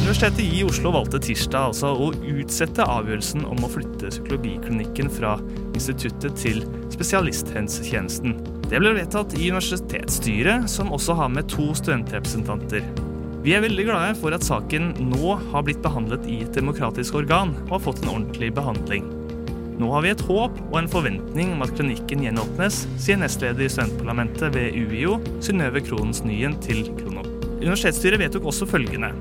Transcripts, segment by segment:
Universitetet i Oslo valgte tirsdag altså å utsette avgjørelsen om å flytte psykologiklinikken fra instituttet til spesialisthelsetjenesten. Det ble vedtatt i universitetsstyret, som også har med to studentrepresentanter. Vi er veldig glade for at saken nå har blitt behandlet i et demokratisk organ og har fått en ordentlig behandling. Nå har vi et håp og en forventning om at klinikken gjenåpnes, sier nestleder i studentparlamentet ved UiO, Synnøve Kronens Nyen, til Krono. Universitetsstyret vedtok også følgende.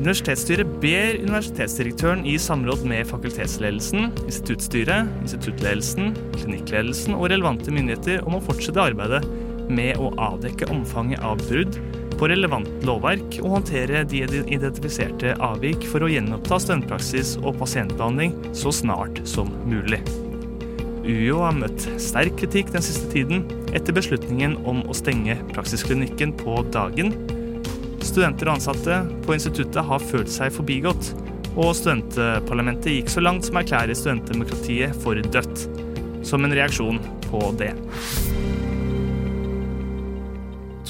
Universitetsstyret ber universitetsdirektøren i samråd med fakultetsledelsen, instituttstyret, instituttledelsen, klinikkledelsen og relevante myndigheter om å fortsette arbeidet med å avdekke omfanget av brudd på relevant lovverk og håndtere de identifiserte avvik for å gjenoppta studentpraksis og pasientbehandling så snart som mulig. UiO har møtt sterk kritikk den siste tiden etter beslutningen om å stenge praksisklinikken på dagen Studenter og ansatte på instituttet har følt seg forbigått, og studentparlamentet gikk så langt som å erklære studentdemokratiet for dødt, som en reaksjon på det.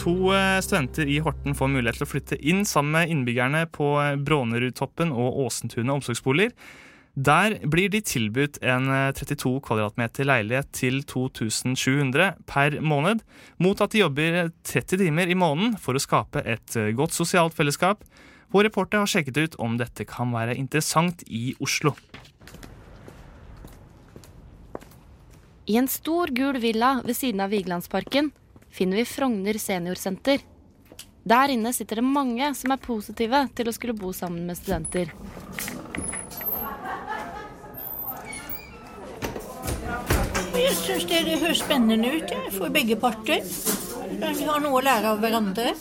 To eh, studenter i Horten får mulighet til å flytte inn sammen med innbyggerne på Brånerudtoppen og Åsentunet omsorgsboliger. Der blir de tilbudt en 32 eh, kvadratmeter leilighet til 2700 per måned, mot at de jobber 30 timer i måneden for å skape et eh, godt sosialt fellesskap. Vår reporter har sjekket ut om dette kan være interessant i Oslo. I en stor, gul villa ved siden av Vigelandsparken finner vi Frogner seniorsenter. Der inne sitter det mange som er positive til å skulle bo sammen med studenter. Jeg syns det, det høres spennende ut for begge parter. Vi har noe å lære av hverandre.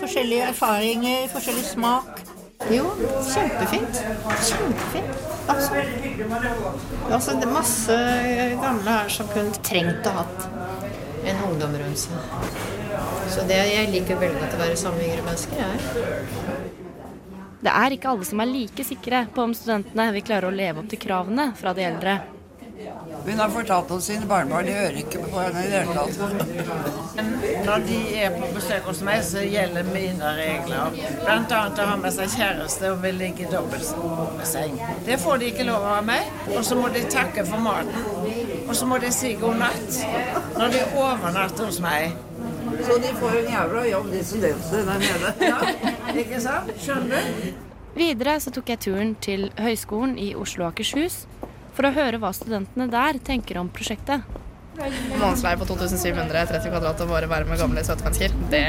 Forskjellige erfaringer, forskjellig smak. Jo, kjempefint. Kjempefint. Altså, altså det er masse gamle her som kunne trengt å hatt en ungdom rundt seg. Så det, jeg liker veldig godt å være sammen med yngre mennesker. Jeg. Det er ikke alle som er like sikre på om studentene vil klare å leve opp til kravene fra de eldre. Hun har fortalt om sine barnebarn. De hører ikke på henne i det hele tatt. Når de er på besøk hos meg, så gjelder mine regler. Blant annet å ha med seg kjæreste og vil ligge i dobbeltseng. Det får de ikke lov av meg. Og så må de takke for maten. Og så må de si god natt når de overnatter hos meg. Så de får en jævla jobb, de studentene der nede. Ja, ikke sant? Skjønner du? Videre så tok jeg turen til Høgskolen i Oslo og Akershus for å høre hva studentene der tenker om prosjektet. Månedsleie på 2730 kvadrat og bare være med gamle søte mennesker. Det,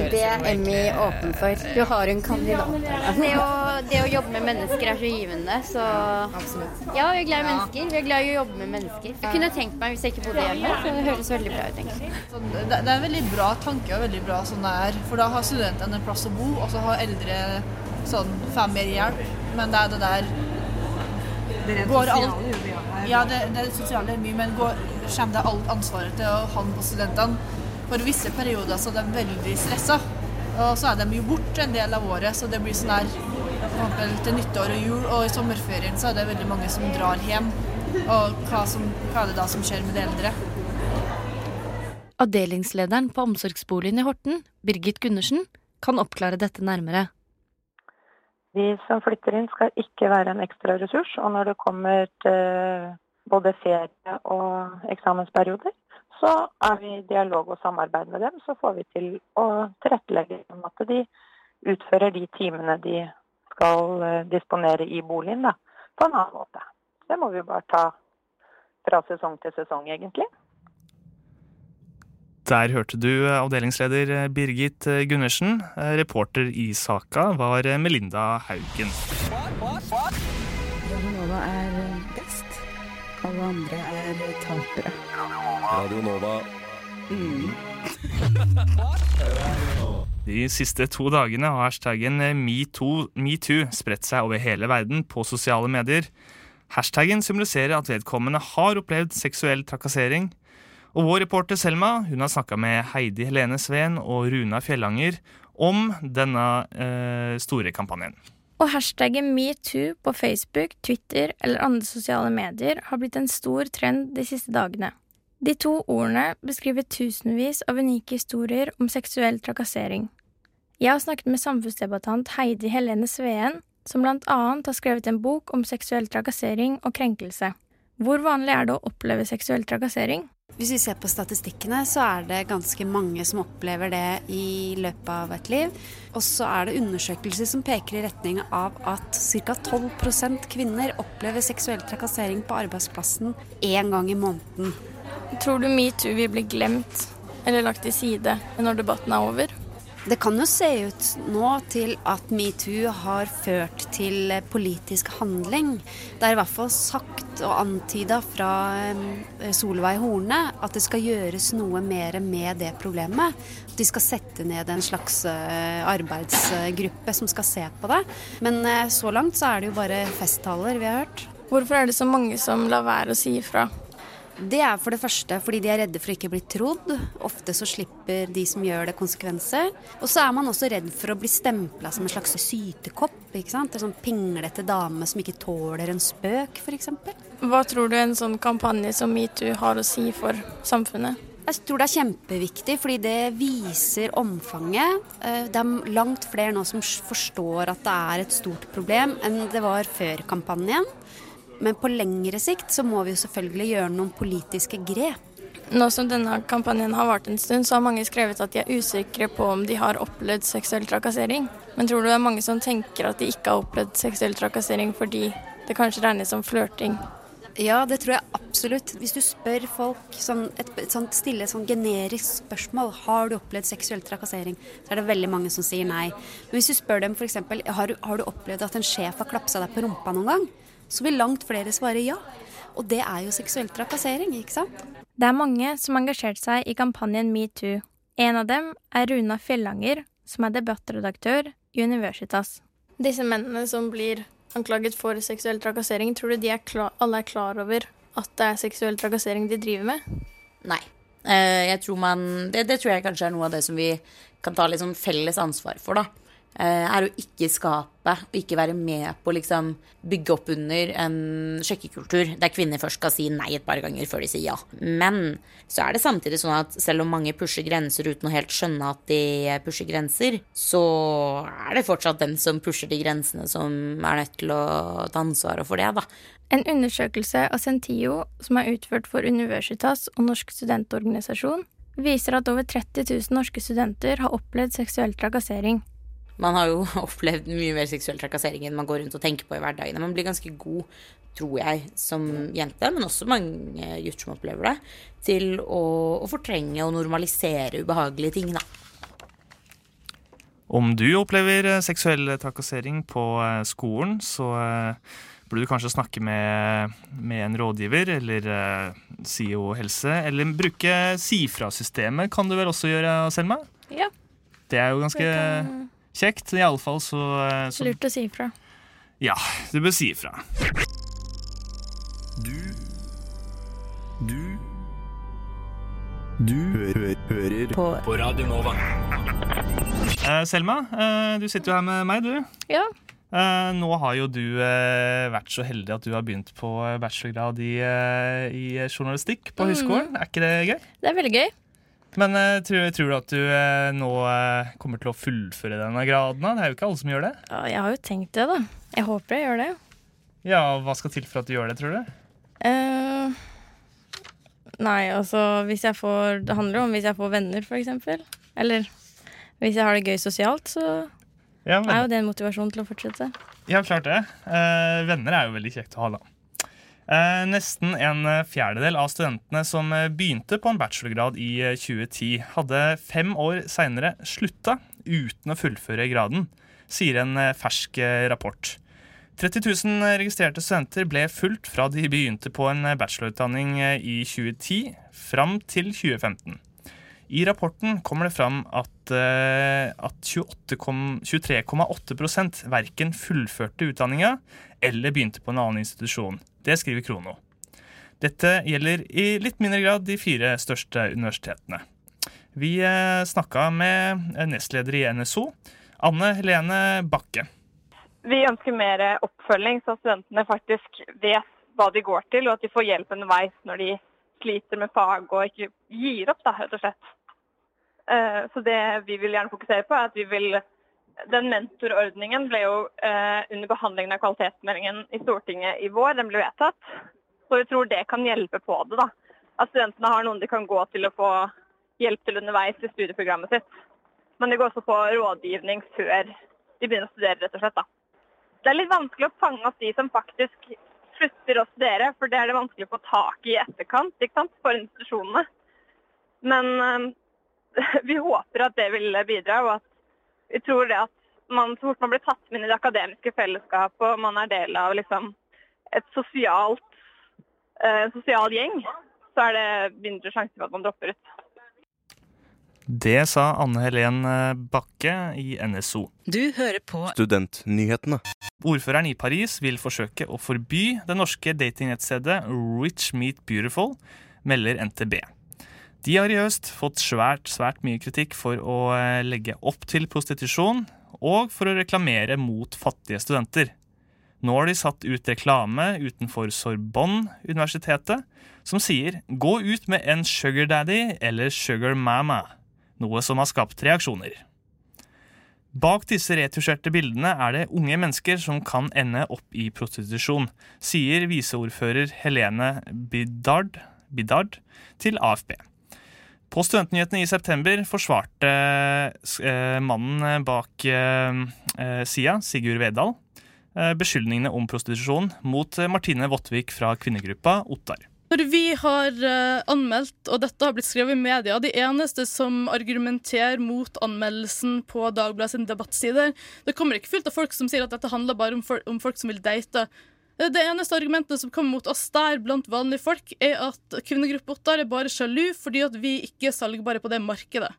det er Emmy åpen for. Du har en kandidat. Det å, det å jobbe med mennesker er så givende, så Absolutt. Ja, vi er glad i mennesker. Vi er glad i å jobbe med mennesker. Jeg kunne tenkt meg hvis jeg ikke bodde hjemme, så det høres veldig bra ut, egentlig. Det er en veldig bra tanke og veldig bra sånn det er. For da har studentene en plass å bo, og så har eldre sånn får mer hjelp. Men det er det der det går alt, ja, det, det sosiale er mye, men går, kommer det alt ansvaret til han på studentene. For visse perioder så er de veldig stressa, og så er de jo borte en del av året. Så det blir sånn her til nyttår og jul, og i sommerferien så er det veldig mange som drar hjem. Og hva, som, hva er det da som skjer med de eldre? Avdelingslederen på omsorgsboligen i Horten, Birgit Gundersen, kan oppklare dette nærmere. De som flytter inn skal ikke være en ekstra ressurs. Og når det kommer til både ferie og eksamensperioder, så er vi i dialog og samarbeid med dem. Så får vi til å tilrettelegge om at de utfører de timene de skal disponere i boligen da, på en annen måte. Det må vi bare ta fra sesong til sesong, egentlig. Der hørte du avdelingsleder Birgit Gundersen. Reporter i saka var Melinda Haugen. Radio Nova er best. Alle andre er tapere. Radio Nova. Mm. De siste to dagene har hashtaggen metoo, metoo spredt seg over hele verden på sosiale medier. Hashtaggen symboliserer at vedkommende har opplevd seksuell trakassering. Og vår reporter Selma hun har snakka med Heidi Helene Sveen og Runa Fjellanger om denne eh, store kampanjen. Og hashtaggen metoo på Facebook, Twitter eller andre sosiale medier har blitt en stor trend de siste dagene. De to ordene beskriver tusenvis av unike historier om seksuell trakassering. Jeg har snakket med samfunnsdebattant Heidi Helene Sveen, som blant annet har skrevet en bok om seksuell trakassering og krenkelse. Hvor vanlig er det å oppleve seksuell trakassering? Hvis vi ser på statistikkene, så er det ganske mange som opplever det i løpet av et liv. Og så er det undersøkelser som peker i retning av at ca. 12% kvinner opplever seksuell trakassering på arbeidsplassen én gang i måneden. Tror du metoo vil bli glemt eller lagt til side når debatten er over? Det kan jo se ut nå til at metoo har ført til politisk handling. Det er i hvert fall sagt og antyda fra Solveig Horne at det skal gjøres noe mer med det problemet. De skal sette ned en slags eh, arbeidsgruppe som skal se på det. Men eh, så langt så er det jo bare festtaler vi har hørt. Hvorfor er det så mange som lar være å si ifra? Det er for det første fordi de er redde for å ikke bli trodd. Ofte så slipper de som gjør det, konsekvenser. Og så er man også redd for å bli stempla som en slags sytekopp. ikke sant? En sånn pinglete dame som ikke tåler en spøk, f.eks. Hva tror du en sånn kampanje som metoo har å si for samfunnet? Jeg tror det er kjempeviktig, fordi det viser omfanget. Eh, det er langt flere nå som forstår at det er et stort problem enn det var før kampanjen. Men på lengre sikt så må vi jo selvfølgelig gjøre noen politiske grep. Nå som denne kampanjen har vart en stund, så har mange skrevet at de er usikre på om de har opplevd seksuell trakassering. Men tror du det er mange som tenker at de ikke har opplevd seksuell trakassering fordi det kanskje regnes som flørting? Ja, det tror jeg absolutt. Hvis du spør folk sånn, et, et sånt stille sånn generisk spørsmål har du opplevd seksuell trakassering, så er det veldig mange som sier nei. Men hvis du spør dem f.eks. Har, har du opplevd at en sjef har klapsa deg på rumpa noen gang? Så vil langt flere svare ja. Og det er jo seksuell trakassering, ikke sant? Det er mange som har engasjert seg i kampanjen metoo. En av dem er Runa Fjellanger, som er debattredaktør i Universitas. Disse mennene som blir anklaget for seksuell trakassering, tror du de er klar, alle er klar over at det er seksuell trakassering de driver med? Nei. Eh, jeg tror man, det, det tror jeg kanskje er noe av det som vi kan ta litt sånn felles ansvar for, da. Eh, er å ikke skape ikke være med på å liksom bygge opp under en sjekkekultur der kvinner først skal si nei et par ganger før de sier ja. Men så er det samtidig sånn at selv om mange pusher grenser uten å helt skjønne at de pusher grenser, så er det fortsatt den som pusher de grensene, som er nødt til å ta ansvaret for det, da. En undersøkelse av Sentio som er utført for Universitas og Norsk studentorganisasjon, viser at over 30 000 norske studenter har opplevd seksuell trakassering. Man har jo opplevd mye mer seksuell trakassering enn man går rundt og tenker på i hverdagen. Man blir ganske god, tror jeg, som jente, men også mange gutter som opplever det, til å, å fortrenge og normalisere ubehagelige ting, da. Om du opplever eh, seksuell trakassering på eh, skolen, så eh, burde du kanskje snakke med, med en rådgiver eller SIO helse. Eller bruke Si-fra-systemet kan du vel også gjøre, Selma? Ja. Det er jo ganske kjekt. Iallfall så, eh, så Lurt å si ifra. Ja, du bør si ifra. Du Du Du hø hører på. på Radio Nova. Eh, Selma, eh, du sitter jo her med meg, du. Ja. Eh, nå har jo du eh, vært så heldig at du har begynt på bachelorgrad i, eh, i journalistikk på høyskolen. Mm. Er ikke det gøy? Det er veldig gøy. Men uh, tror, tror, du at du uh, nå uh, kommer til å fullføre denne graden? Da? Det er jo ikke alle som gjør det. Ja, jeg har jo tenkt det, da. Jeg håper jeg gjør det. Ja, Hva skal til for at du gjør det, tror du? nei, altså hvis jeg får Det handler om hvis jeg får venner, eksempel. Eller hvis jeg har det gøy sosialt, så ja, er jo det en motivasjon til å fortsette. Ja, klart det. venner er jo veldig kjekt å ha, da. Eh, nesten en fjerdedel av studentene som eh, begynte på en bachelorgrad i 2010, eh, hadde fem år seinere slutta uten å fullføre graden, sier en fersk rapport. 30 000 registrerte studenter ble fulgt fra de begynte på en bachelorutdanning i 2010 fram til 2015. I rapporten kommer det fram at, at 23,8% verken fullførte utdanninga eller begynte på en annen institusjon. Det skriver Krono. Dette gjelder i litt mindre grad de fire største universitetene. Vi eh, snakka med nestleder i NSO, Anne Helene Bakke. Vi ønsker mer oppfølging, så studentene faktisk vet hva de går til, og at de får hjelp underveis når de sliter med fag og ikke gir opp, da, rett og slett. Eh, Så det vi vil gjerne fokusere på, er at vi vil Den mentorordningen ble jo eh, under behandlingen av kvalitetsmeldingen i Stortinget i vår, den ble vedtatt. Så vi tror det kan hjelpe på det, da. At studentene har noen de kan gå til å få hjelp til underveis i studieprogrammet sitt. Men det går også på rådgivning før de begynner å studere, rett og slett. da. Det er litt vanskelig å fange opp de som faktisk slutter å studere, for det er det vanskelig å få tak i i etterkant ikke sant, for institusjonene. Men eh, vi håper at det vil bidra, og at vi tror det at man, så fort man blir tatt med inn i det akademiske fellesskapet og man er del av liksom, et sosialt, eh, en sosial gjeng, så er det mindre sjanse for at man dropper ut. Det sa Anne Helen Bakke i NSO. Du hører på Studentnyhetene. Ordføreren i Paris vil forsøke å forby det norske datingnettstedet Rich Meet Beautiful, melder NTB. De har i høst fått svært, svært mye kritikk for å eh, legge opp til prostitusjon og for å reklamere mot fattige studenter. Nå har de satt ut reklame utenfor Sorbonne-universitetet som sier 'gå ut med en sugar daddy' eller 'sugar mama', noe som har skapt reaksjoner. Bak disse retusjerte bildene er det unge mennesker som kan ende opp i prostitusjon, sier viseordfører Helene Bidard, Bidard til AFP. På Studentnyhetene i september forsvarte eh, mannen bak eh, eh, Sigurd Vedal, eh, beskyldningene om prostitusjon mot eh, Martine Vottvik fra kvinnegruppa Ottar. Når vi har eh, anmeldt, og dette har blitt skrevet i media, de eneste som argumenterer mot anmeldelsen på Dagbladet sin debattsider, det kommer ikke fullt av folk som sier at dette handler bare om folk som vil date. Eh, Det eneste argumentet som kommer mot oss der blant vanlige folk, er at kvinnegruppa Ottar er bare sjalu fordi at vi ikke er salgbare på det markedet.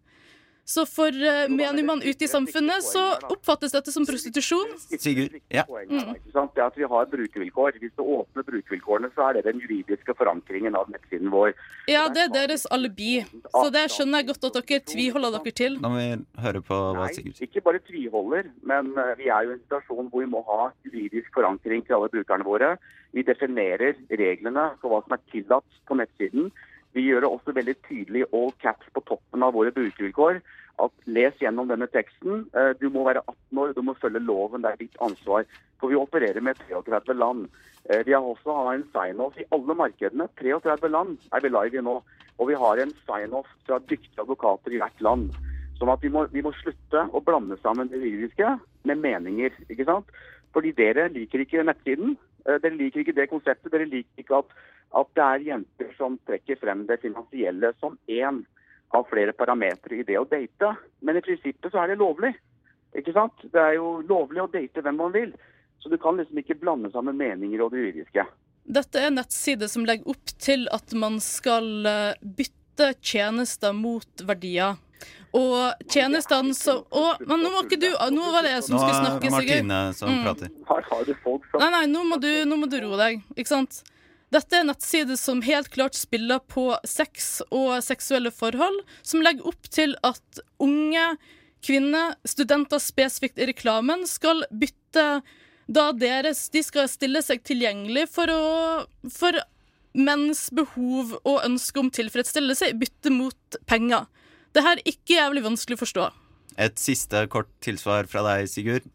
Så for uh, menigmann ute i samfunnet så oppfattes dette som prostitusjon. Sigurd, ja. Mm. Ikke? Det at vi har brukervilkår. Hvis du åpner brukervilkårene, så er det den juridiske forankringen av nettsiden vår. Ja, det er deres alibi. Så det skjønner jeg godt at dere tviholder dere til. Da må vi høre på hva Sigurd sier. Ikke bare tviholder, men eh, vi er jo i en situasjon hvor vi må ha juridisk forankring til alle brukerne våre. Vi definerer reglene for hva som er tillatt på nettsiden. Vi gjør det også veldig tydelig all caps på toppen av våre brukervilkår. At les gjennom denne teksten. Eh, Du må være 18 år, du må følge loven. Det er ditt ansvar. For vi opererer med 33 land. Eh, Vi har også en sign-off i alle markedene. 33 land er vi live i nå. Og vi har en sign-off fra dyktige advokater i hvert land. Sånn at vi må, vi må slutte å blande sammen det juridiske med meninger. ikke sant? Fordi dere liker ikke nettsiden. Eh, Dere liker ikke det konseptet. Dere liker ikke at, at det er jenter som trekker frem det finansielle som én av flere parametere i det å date. Men i prinsippet så er det lovlig. Ikke sant? Det er jo lovlig å date hvem man vil. Så du kan liksom ikke blande sammen meninger og det juridiske. Dette er en nettside som legger opp til at man skal eh, bytte tjenester mot verdier. Og tjenestene som Å, men nå må ikke du Nå var det jeg som Nå skulle er snakke, Martine Sigurd. som Mm. prater. Her har du folk som Nei, nei, nå må, du, nå må du roe deg. Ikke sant? Dette er en nettside som helt klart spiller på sex og seksuelle forhold, som legger opp til at unge kvinner, studenter spesifikt i reklamen, skal bytte da deres De skal stille seg tilgjengelig for å For menns behov og ønske om tilfredsstillelse i bytte mot penger. Det her er ikke jævlig vanskelig å forstå. Et siste kort tilsvar fra deg, Sigurd.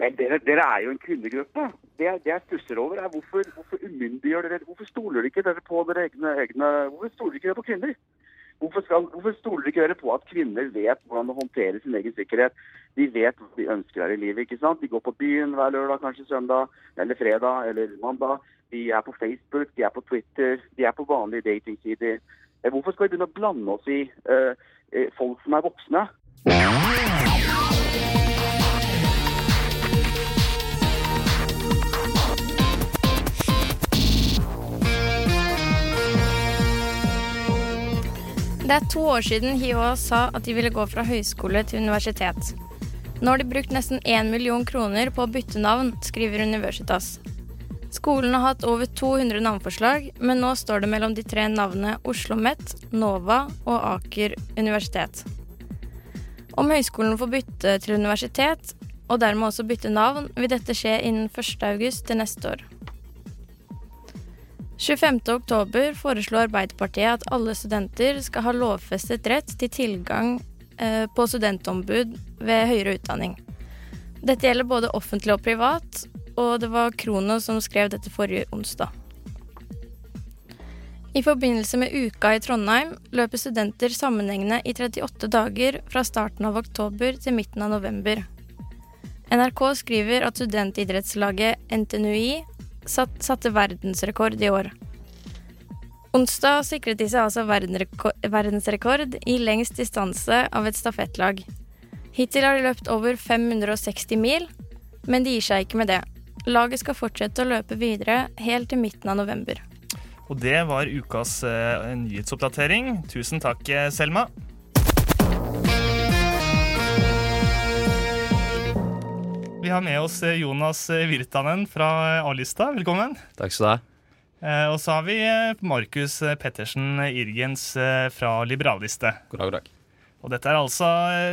Men dere, dere er jo en kvinnegruppe. Det, det jeg stusser over, er hvorfor, hvorfor umyndiggjør dere Hvorfor stoler dere ikke dere på dere egne, egne Hvorfor stoler dere ikke dere på kvinner? Hvorfor, skal, hvorfor stoler ikke dere på at kvinner vet hvordan å håndtere sin egen sikkerhet? De vet hva de ønsker her i livet. ikke sant? De går på byen hver lørdag, kanskje søndag, eller fredag eller mandag. De er på Facebook, de er på Twitter, de er på vanlige datingsider. Eh, Hvorfor skal vi begynne å blande oss i eh, folk som er voksne? Det er to år siden HiOA sa at de ville gå fra høyskole til universitet. Nå har de brukt nesten 1 million kroner på å bytte navn, skriver Universitas. Skolen har hatt over 200 navnforslag, men nå står det mellom de tre navnene Oslo OsloMet, NOVA og Aker universitet. Om høyskolen får bytte til universitet, og dermed også bytte navn, vil dette skje innen 1.8 til neste år. 25.10 foreslo Arbeiderpartiet at alle studenter skal ha lovfestet rett til tilgang eh, på studentombud ved høyere utdanning. Dette gjelder både offentlig og privat, og det var Krono som skrev dette forrige onsdag. I forbindelse med Uka i Trondheim løper studenter sammenhengende i 38 dager fra starten av oktober til midten av november. NRK skriver at studentidrettslaget NTNUI satte verdensrekord i år. Onsdag sikret de seg altså verdensrekord i lengst distanse av et stafettlag. Hittil har de løpt over 560 mil, men de gir seg ikke med det. Laget skal fortsette å løpe videre helt til midten av november. Og det var ukas uh, nyhetsoppdatering. Tusen takk, eh, Selma. Vi har med oss eh, Jonas Virtanen fra A-lista. Velkommen. Takk skal du ha. Og så har vi Markus Pettersen Irgens fra Liberalliste. God dag, god dag. Og dette er altså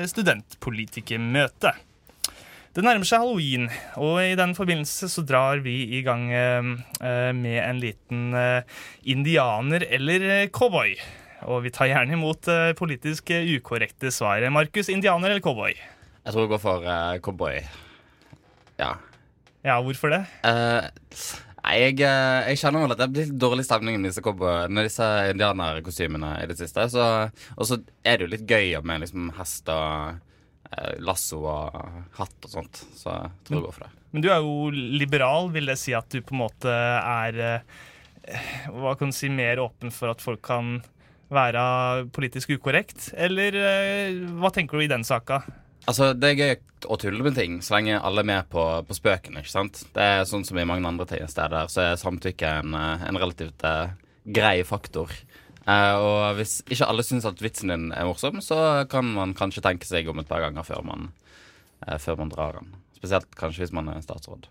studentpolitikermøte. Det nærmer seg halloween, og i den forbindelse så drar vi i gang eh, eh med en liten eh, indianer eller eh, cowboy. Og vi tar gjerne imot eh, politisk ukorrekte svar. Markus, indianer eller cowboy? Jeg tror jeg går for cowboy. Ja. Ja, hvorfor det? Uh, jeg, jeg, kjenner vel at det blir litt dårlig stemning med disse, med disse indianerkostymene i det siste. Og så er det jo litt gøy med liksom hest og Eh, lasso og hatt og sånt. Så jeg tror jeg går for det. Men du er jo liberal. Vil det si at du på en måte er eh, hva kan du si, mer åpen for at folk kan være politisk ukorrekt? Eller eh, hva tenker du i den saka? Altså, Det er gøy å tulle med ting så lenge alle er med på, på spøken. ikke sant? Det er sånn som i mange andre steder, så er samtykke en, en relativt uh, grei faktor. Uh, og hvis ikke alle syns at vitsen din er morsom, så kan man kanskje tenke seg om et par ganger før man, uh, før man drar den. Spesielt kanskje hvis man er statsråd.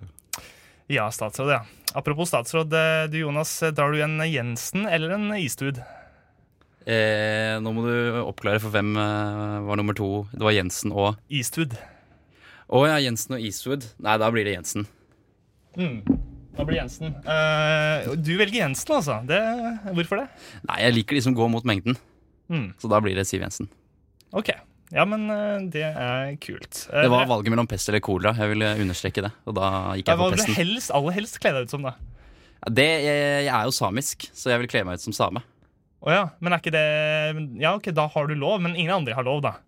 Ja, statsråd, ja. Apropos statsråd, eh, du Jonas, drar du en Jensen eller en Istud? Eh, nå må du oppklare for hvem var nummer to. Det var Jensen og Eastwood. Å ja, Jensen og Eastwood. Nei, da blir det Jensen. Mm. Da blir Jensen. Uh, du velger Jensen, altså. Det, hvorfor det? Nei, Jeg liker de som går mot mengden. Mm. Så da blir det Siv Jensen. Ok. Ja, men uh, det er kult. Uh, det var valget mellom pest eller cola. Jeg ville understreke det. Og da gikk jeg på pesten. Hva vil du helst, aller helst kle deg ut som, da? Det, jeg, jeg, er jo samisk, så jeg vil kle meg ut som same. Å ja. Men er ikke det Ja, ok, da har du lov, men ingen andre har lov, da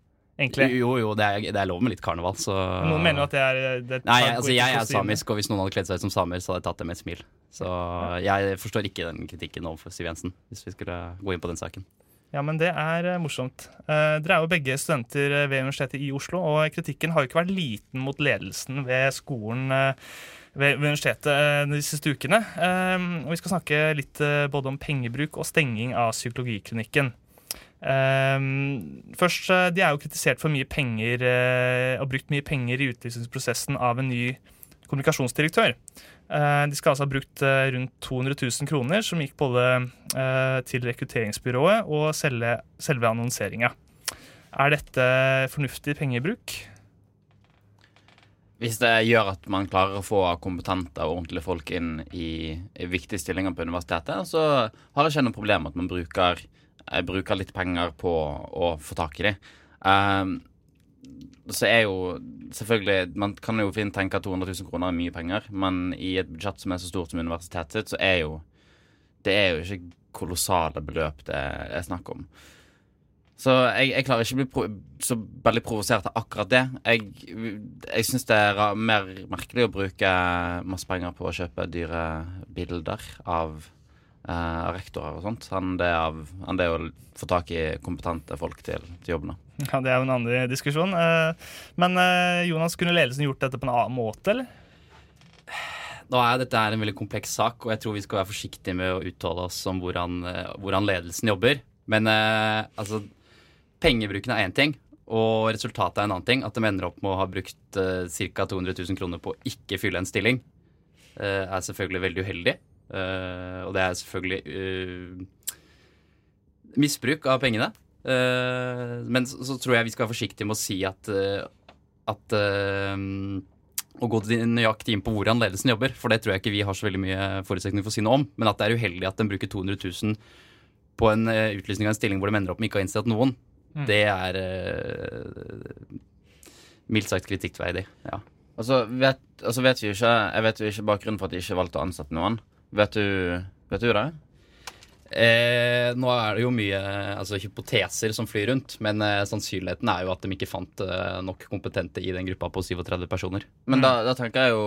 egentlig. Jo, jo, det er, det er, lov med litt karneval, så Noen mener jo at det er det Nei, altså, jeg er samisk, og hvis noen hadde kledd seg ut som samer, så hadde jeg tatt det med et smil. Så jeg forstår ikke den kritikken overfor Siv Jensen, hvis vi skulle gå inn på den saken. Ja, men det er uh, morsomt. Uh, dere er jo begge studenter ved Universitetet i Oslo, og kritikken har jo ikke vært liten mot ledelsen ved skolen ved, universitetet de siste ukene. og vi skal snakke litt både om pengebruk og stenging av psykologiklinikken. Um, først, eh, De er jo kritisert for mye penger og brukt mye penger i utlysningsprosessen av en ny kommunikasjonsdirektør. Uh, de skal altså ha brukt rundt 200 000 kroner, som gikk både til rekrutteringsbyrået og selve, selve annonseringa. Er dette fornuftig pengebruk? Hvis det gjør at man klarer å få kompetente og ordentlige folk inn i, i viktige stillinger på universitetet, så har jeg ikke noe problem med at man bruker bruker litt penger på å få tak i dem. Um, så er jo selvfølgelig Man kan jo fint tenke at 200 000 kroner er mye penger, men i et budsjett som er så stort som universitetet sitt, så er jo Det er jo ikke kolossale beløp det er snakk om. Så jeg, jeg klarer ikke å bli så veldig provosert av akkurat det. Jeg, jeg syns det er mer merkelig å bruke masse penger på å kjøpe dyre bilder av uh, rektorer og sånt, enn det, av, enn det, å få tak i kompetente folk til, til jobbene. Ja, Det er jo en annen diskusjon. Uh, men uh, Jonas, kunne ledelsen gjort dette på en annen måte, eller? Nå er Dette er en veldig kompleks sak, og jeg tror vi skal være forsiktige med å uttale oss om hvordan, hvordan ledelsen jobber. Men altså, pengebruken er én ting, og resultatet er en annen ting. At de ender opp med å ha brukt uh, ca. 200 000 kroner på å ikke fylle en stilling. uh, er selvfølgelig veldig uheldig. Uh, og det er selvfølgelig eh, misbruk av pengene. Men så, så tror jeg vi skal være forsiktige med å si at, at å gå nøyaktig inn på hvordan ledelsen jobber, for det tror jeg ikke vi har så veldig mye forutsetninger for å si noe om. Men at det er uheldig at den bruker 200 000 på en utlysning av en stilling hvor de ender opp med ikke å ha innstilt noen, Mm. det er uh, mildt sagt kritikkverdig. Ja. Altså, vet, altså vet vi ikke Jeg vet jo ikke bakgrunnen for at de ikke valgte å ansette noen. Vet du, vet du det? Eh, nå er det jo mye altså, hypoteser som flyr rundt, men eh, sannsynligheten er jo at de ikke fant eh, nok kompetente i den gruppa på 37 personer. Men da, da tenker jeg jo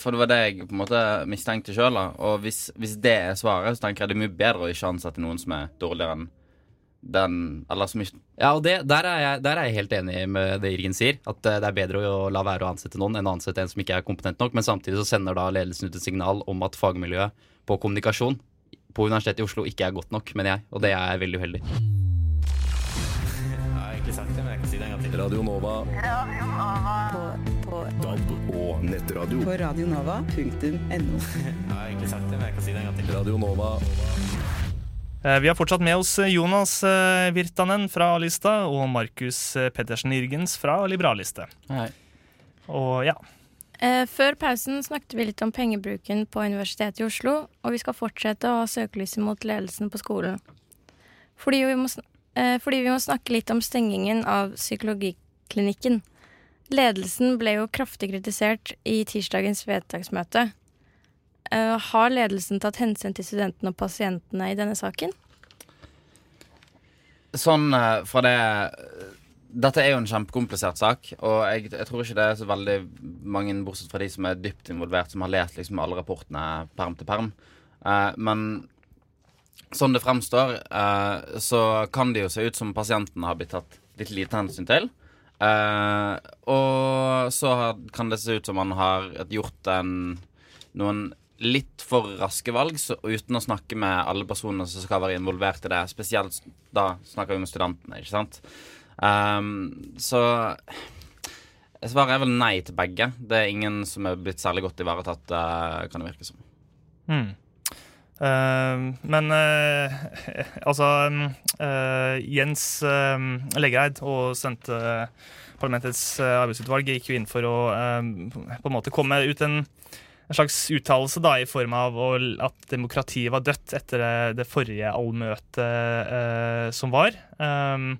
For det var det jeg på en måte mistenkte sjøl. Og hvis, hvis det er svaret, så tenker jeg det er mye bedre å ikke ansette noen som er dårligere enn den Eller som ikke Ja, og det, der, er jeg, der er jeg helt enig med det Irgen sier. At eh, det er bedre å la være å ansette noen enn å ansette en som ikke er kompetent nok. Men samtidig så sender da ledelsen ut et signal om at fagmiljøet på kommunikasjon på Universitetet i Oslo ikke er godt nok, mener jeg. Og det er veldig uheldig. Jeg har egentlig sagt det, men jeg kan si det en gang til. Radio Nova. På, på, DAB og nettradio. på radionova.no. Jeg har egentlig sagt det, men jeg kan si det en gang til. Radio Nova. Eh, Vi har fortsatt med oss Jonas eh, Virtanen fra A-lista og Markus eh, Pettersen Irgens fra Liberalliste. Hei. Og ja. Eh, før pausen snakket vi litt om pengebruken på Universitetet i Oslo, og vi skal fortsette å ha søkelyset mot ledelsen på skolen. Fordi vi, må, sn- eh, fordi vi må snakke litt om stengingen av psykologiklinikken. Ledelsen ble jo kraftig kritisert i tirsdagens vedtaksmøte. Eh, har ledelsen tatt hensyn til studentene og pasientene i denne saken? Sånn eh, fra det Dette er jo en kjempekomplisert sak, og jeg, jeg tror ikke det er så veldig mange, bortsett fra de som er dypt involvert, som har lest liksom alle rapportene perm til perm. Eh, men sånn det fremstår, eh, så kan det jo se ut som pasientene har blitt tatt litt lite hensyn til. Eh, og så har, kan det se ut som man har gjort en, noen litt for raske valg, så, uten å snakke med alle personene som skal være involvert i det. Spesielt da snakker vi med studentene, ikke sant. Um, så svaret er vel nei til begge. Det er ingen som er blitt særlig godt ivaretatt, eh, kan det virke som. Mm. Uh, men uh, altså eh, Jens uh, Leggereid og sendte uh, arbeidsutvalg gikk jo inn for å på en måte komme ut en, en slags uttalelse da, i form av at demokratiet var dødt etter det, forrige allmøtet eh, som var. Um,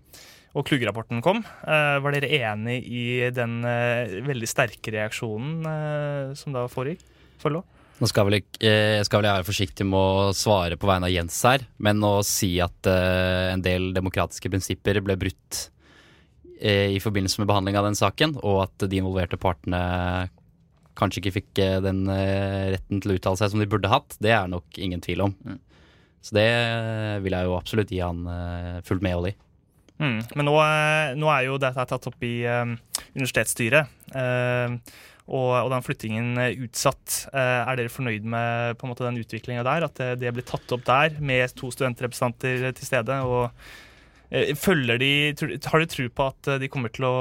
og Klugge-rapporten kom. Eh, var dere enig i den eh, veldig sterke reaksjonen eh, som da foregikk? Forelå? Nå skal vel ikke, jeg skal vel være forsiktig med å svare på vegne av Jens her, men å si at en del demokratiske prinsipper ble brutt i forbindelse med behandling av den saken, og at de involverte partene kanskje ikke fikk eh, den eh, retten til å uttale seg som de burde hatt, det er nok ingen tvil om. Så det eh, vil jeg jo absolutt gi han fullt medhold i. Mm. Men nå, nå er jo dette tatt opp i universitetsstyret. eh, og, og den flyttingen utsatt. Er dere fornøyd med på en måte, den utviklinga der? At det, det blir tatt opp der med to studentrepresentanter til stede? og følger de, Har du tro på at de kommer til å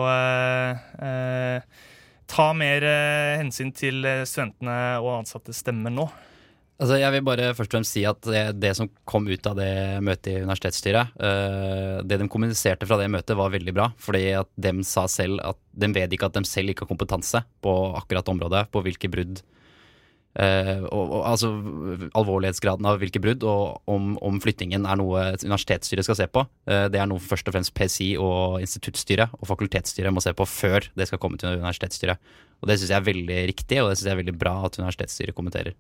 ta mer eh, hensyn til eh, studentene og ansatte stemmer nå? Altså, jeg vil bare først og fremst si at det, det som kom ut av det møtet i universitetsstyret, eh, det de kommuniserte fra det møtet, var veldig bra. Fordi at de sa selv at de vet ikke at de selv ikke har kompetanse på akkurat området, på hvilke brudd eh, og, og, Altså alvorlighetsgraden av hvilke brudd, og om, om flyttingen er noe universitetsstyret skal se på. Uh, det er noe først og fremst PSI og instituttstyret og fakultetsstyret må se på før det skal komme til universitetsstyret. Og det syns jeg er veldig riktig, og det syns jeg er veldig bra at universitetsstyret kommenterer.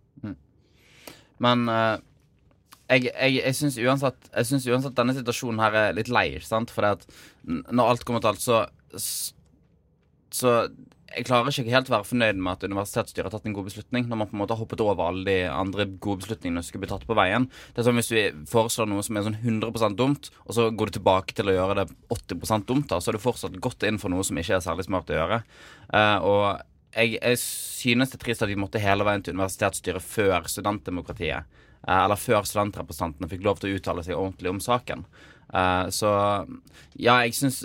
Men uh, jeg, jeg, jeg syns uansett, uansett denne situasjonen her er litt lei. sant? For når alt kommer til alt, så Så jeg klarer ikke helt å være fornøyd med at universitetsstyret har tatt en god beslutning, når man på en måte har hoppet over alle de andre gode beslutningene som skulle bli tatt på veien. Det er sånn Hvis vi foreslår noe som er sånn 100% dumt, og så går du tilbake til å gjøre det 80% dumt, da, så er du fortsatt gått inn for noe som ikke er særlig smart å gjøre. Uh, og jeg, jeg synes det er trist at vi måtte hele veien til universitetsstyret før studentdemokratiet. uh, Eller før studentrepresentantene fikk lov til å uttale seg ordentlig om saken. Uh, Så ja, jeg syns,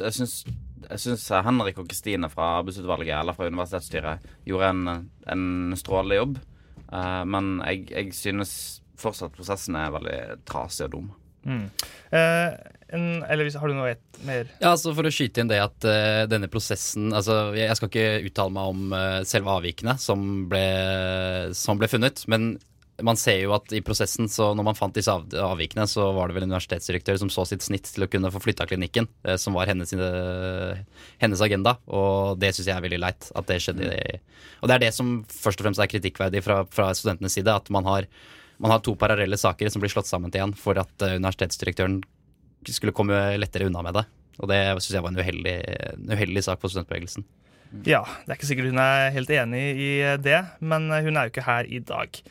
jeg syns Henrik og Kristine fra arbeidsutvalget eller fra universitetsstyret gjorde en, en strålende jobb. Uh, men jeg, jeg, synes fortsatt prosessen er veldig trasig og dum. Mm. Uh, en, eller har du noe mer? Ja, altså For å skyte inn det at uh, denne prosessen altså Jeg skal ikke uttale meg om selve avvikene som ble, som ble funnet, men man ser jo at i prosessen, så når man fant disse avvikene, så var det vel universitetsdirektør som så sitt snitt til å kunne få flytta klinikken, eh, som var hennes, eh, hennes agenda. Og det syns jeg er veldig leit at det skjedde. Og det er det som først og fremst er kritikkverdig fra, fra studentenes side. At man har, man har, to parallelle saker som blir slått sammen til én for at eh, universitetsdirektøren skulle komme lettere unna med det. Og det syns jeg var en uheldig, en uheldig sak for studentbevegelsen. Ja, det er ikke sikkert hun er helt enig i det, men hun er jo ikke her i dag.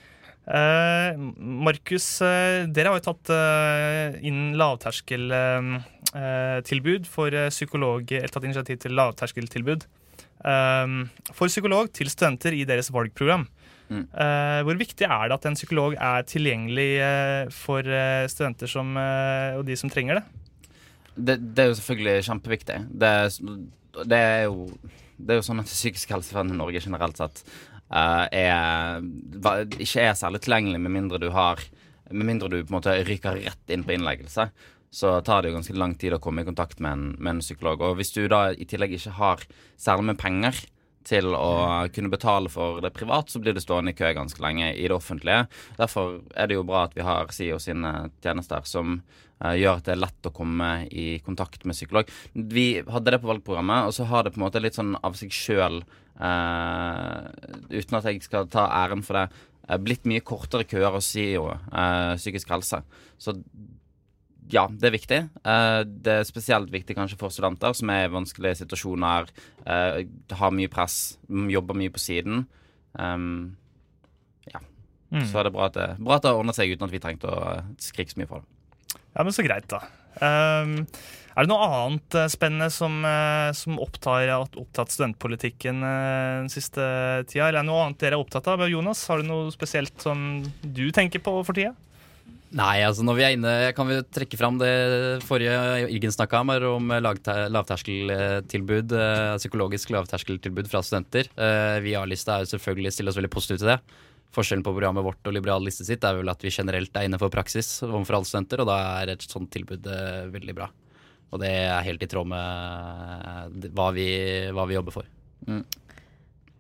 Uh, Markus, uh, dere har jo tatt uh, inn lavterskeltilbud for psykolog Eller tatt initiativ til lavterskeltilbud for psykolog til studenter i deres valgprogram. Mm. hvor viktig er det at en psykolog er tilgjengelig for studenter som, og de som trenger det? Det, det er jo selvfølgelig kjempeviktig. Det, det, er jo, det er jo sånn at psykisk helsevern i Norge generelt sett er, ikke er særlig tilgjengelig med mindre du har Med mindre du på en måte ryker rett inn på innleggelse. Så tar det jo ganske lang tid å komme i kontakt med en, med en psykolog. Og hvis du da i tillegg ikke har særlig med penger til å kunne betale for det privat, så blir du stående i kø ganske lenge i det offentlige. Derfor er det jo bra at vi har SIO sine tjenester som uh, gjør at det er lett å komme i kontakt med psykolog. Vi hadde det på valgprogrammet, og så har det på en måte litt sånn av seg sjøl Uh, uten at jeg skal ta æren for det, uh, blitt mye kortere køer hos SIO uh, psykisk helse. Så ja, det er viktig. det er spesielt viktig kanskje for studenter som er i vanskelige situasjoner, har mye press, jobber mye på siden. Um, ja. Mm. Så er det bra at det, bra at det har ordnet seg uten at vi trengte å skrike så mye for det. Ja, men så greit, da. Um, er det noe annet spennende som, som opptar, opptatt studentpolitikken den siste tida? Eller er det noe annet dere er opptatt av? Jonas, har du noe spesielt som du tenker på for tida? Nei, altså når vi er inne, kan vi trekke fram det forrige Irgen snakka om, om lavterskeltilbud, psykologisk lavterskeltilbud fra studenter. Vi i A-lista er jo selvfølgelig stiller oss veldig positive til det. Forskjellen på programmet vårt og Liberal liste sitt er vel at vi generelt er inne for praksis overfor alle studenter, og da er et sånt tilbud eh, veldig bra. Og det er helt i tråd med eh, hva vi, hva vi jobber for. Mm.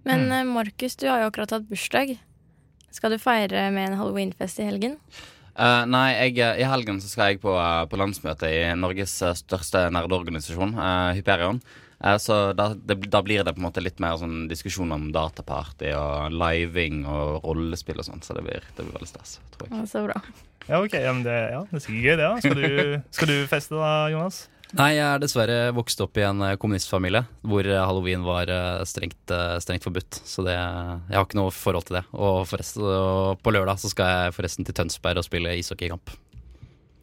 Men mm. Eh, Markus, du har jo akkurat hatt bursdag. Skal du feire med en halloweenfest i helgen? Uh, nei, jeg, i helgen så skal jeg på, på landsmøte i Norges største nerdeorganisasjon, uh, Hyperion. Eh, så da, det, da, blir det på en måte litt mer sånn diskusjon om dataparty og living og rollespill og sånn. Så det blir, det blir, veldig stas, tror jeg. Ja, så bra. Ja, ok. Ja, det, ja, det er sikkert gøy, det. da. Skal du, skal du feste da, Jonas? Nei, jeg er dessverre vokst opp i en eh, kommunistfamilie hvor eh, halloween var strengt, strengt forbudt. Så det, jeg har ikke noe forhold til det. Og, og på lørdag så skal jeg forresten til Tønsberg og spille ishockeykamp.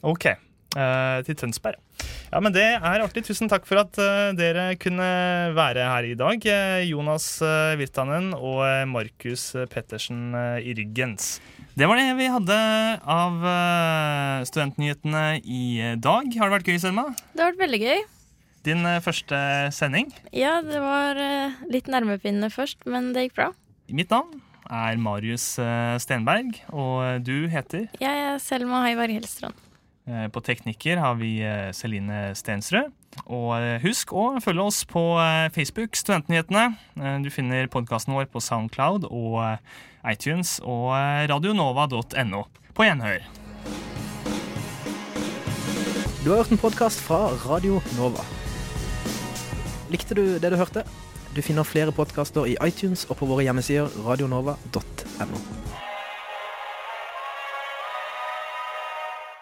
Ok, til Tønsberg. Ja, men Det er artig. Tusen takk for at uh, dere kunne være her i dag. Uh, Jonas Virtanen og Markus Pettersen Irgens. Det var det vi hadde av studentnyhetene i dag. Har det vært gøy, Selma? Det har vært veldig gøy. Din første sending? Ja, det var litt nervepirrende først, men det gikk bra. Mitt navn er Marius Stenberg, og du heter? Jeg er Selma Heiberg Hellstrand. Eh, på teknikker har vi eh, Celine Stensrød. Og eh, husk å følge oss på Facebook, Studentnyhetene. Du finner podkasten vår på Soundcloud og iTunes og radionova.no. På gjenhør. Du har hørt en podkast fra Radio Nova. Likte du det du hørte? Du finner flere podkaster i iTunes og på våre hjemmesider radionova.no.